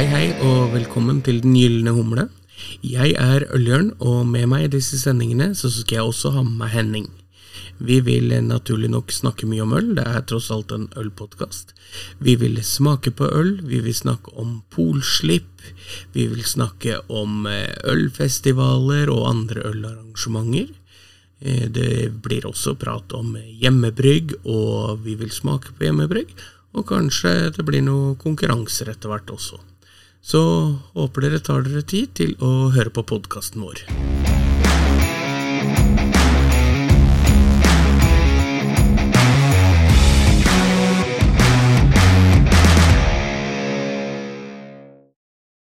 Hei hei, og velkommen til Den gylne humle. Jeg er Øljørn, og med meg i disse sendingene så skal jeg også ha med meg Henning. Vi vil naturlig nok snakke mye om øl, det er tross alt en ølpodkast. Vi vil smake på øl, vi vil snakke om polslipp, vi vil snakke om eh, ølfestivaler og andre ølarrangementer. Eh, det blir også prat om hjemmebrygg, og vi vil smake på hjemmebrygg. Og kanskje det blir noen konkurranser etter hvert også. Så håper dere tar dere tid til å høre på podkasten vår.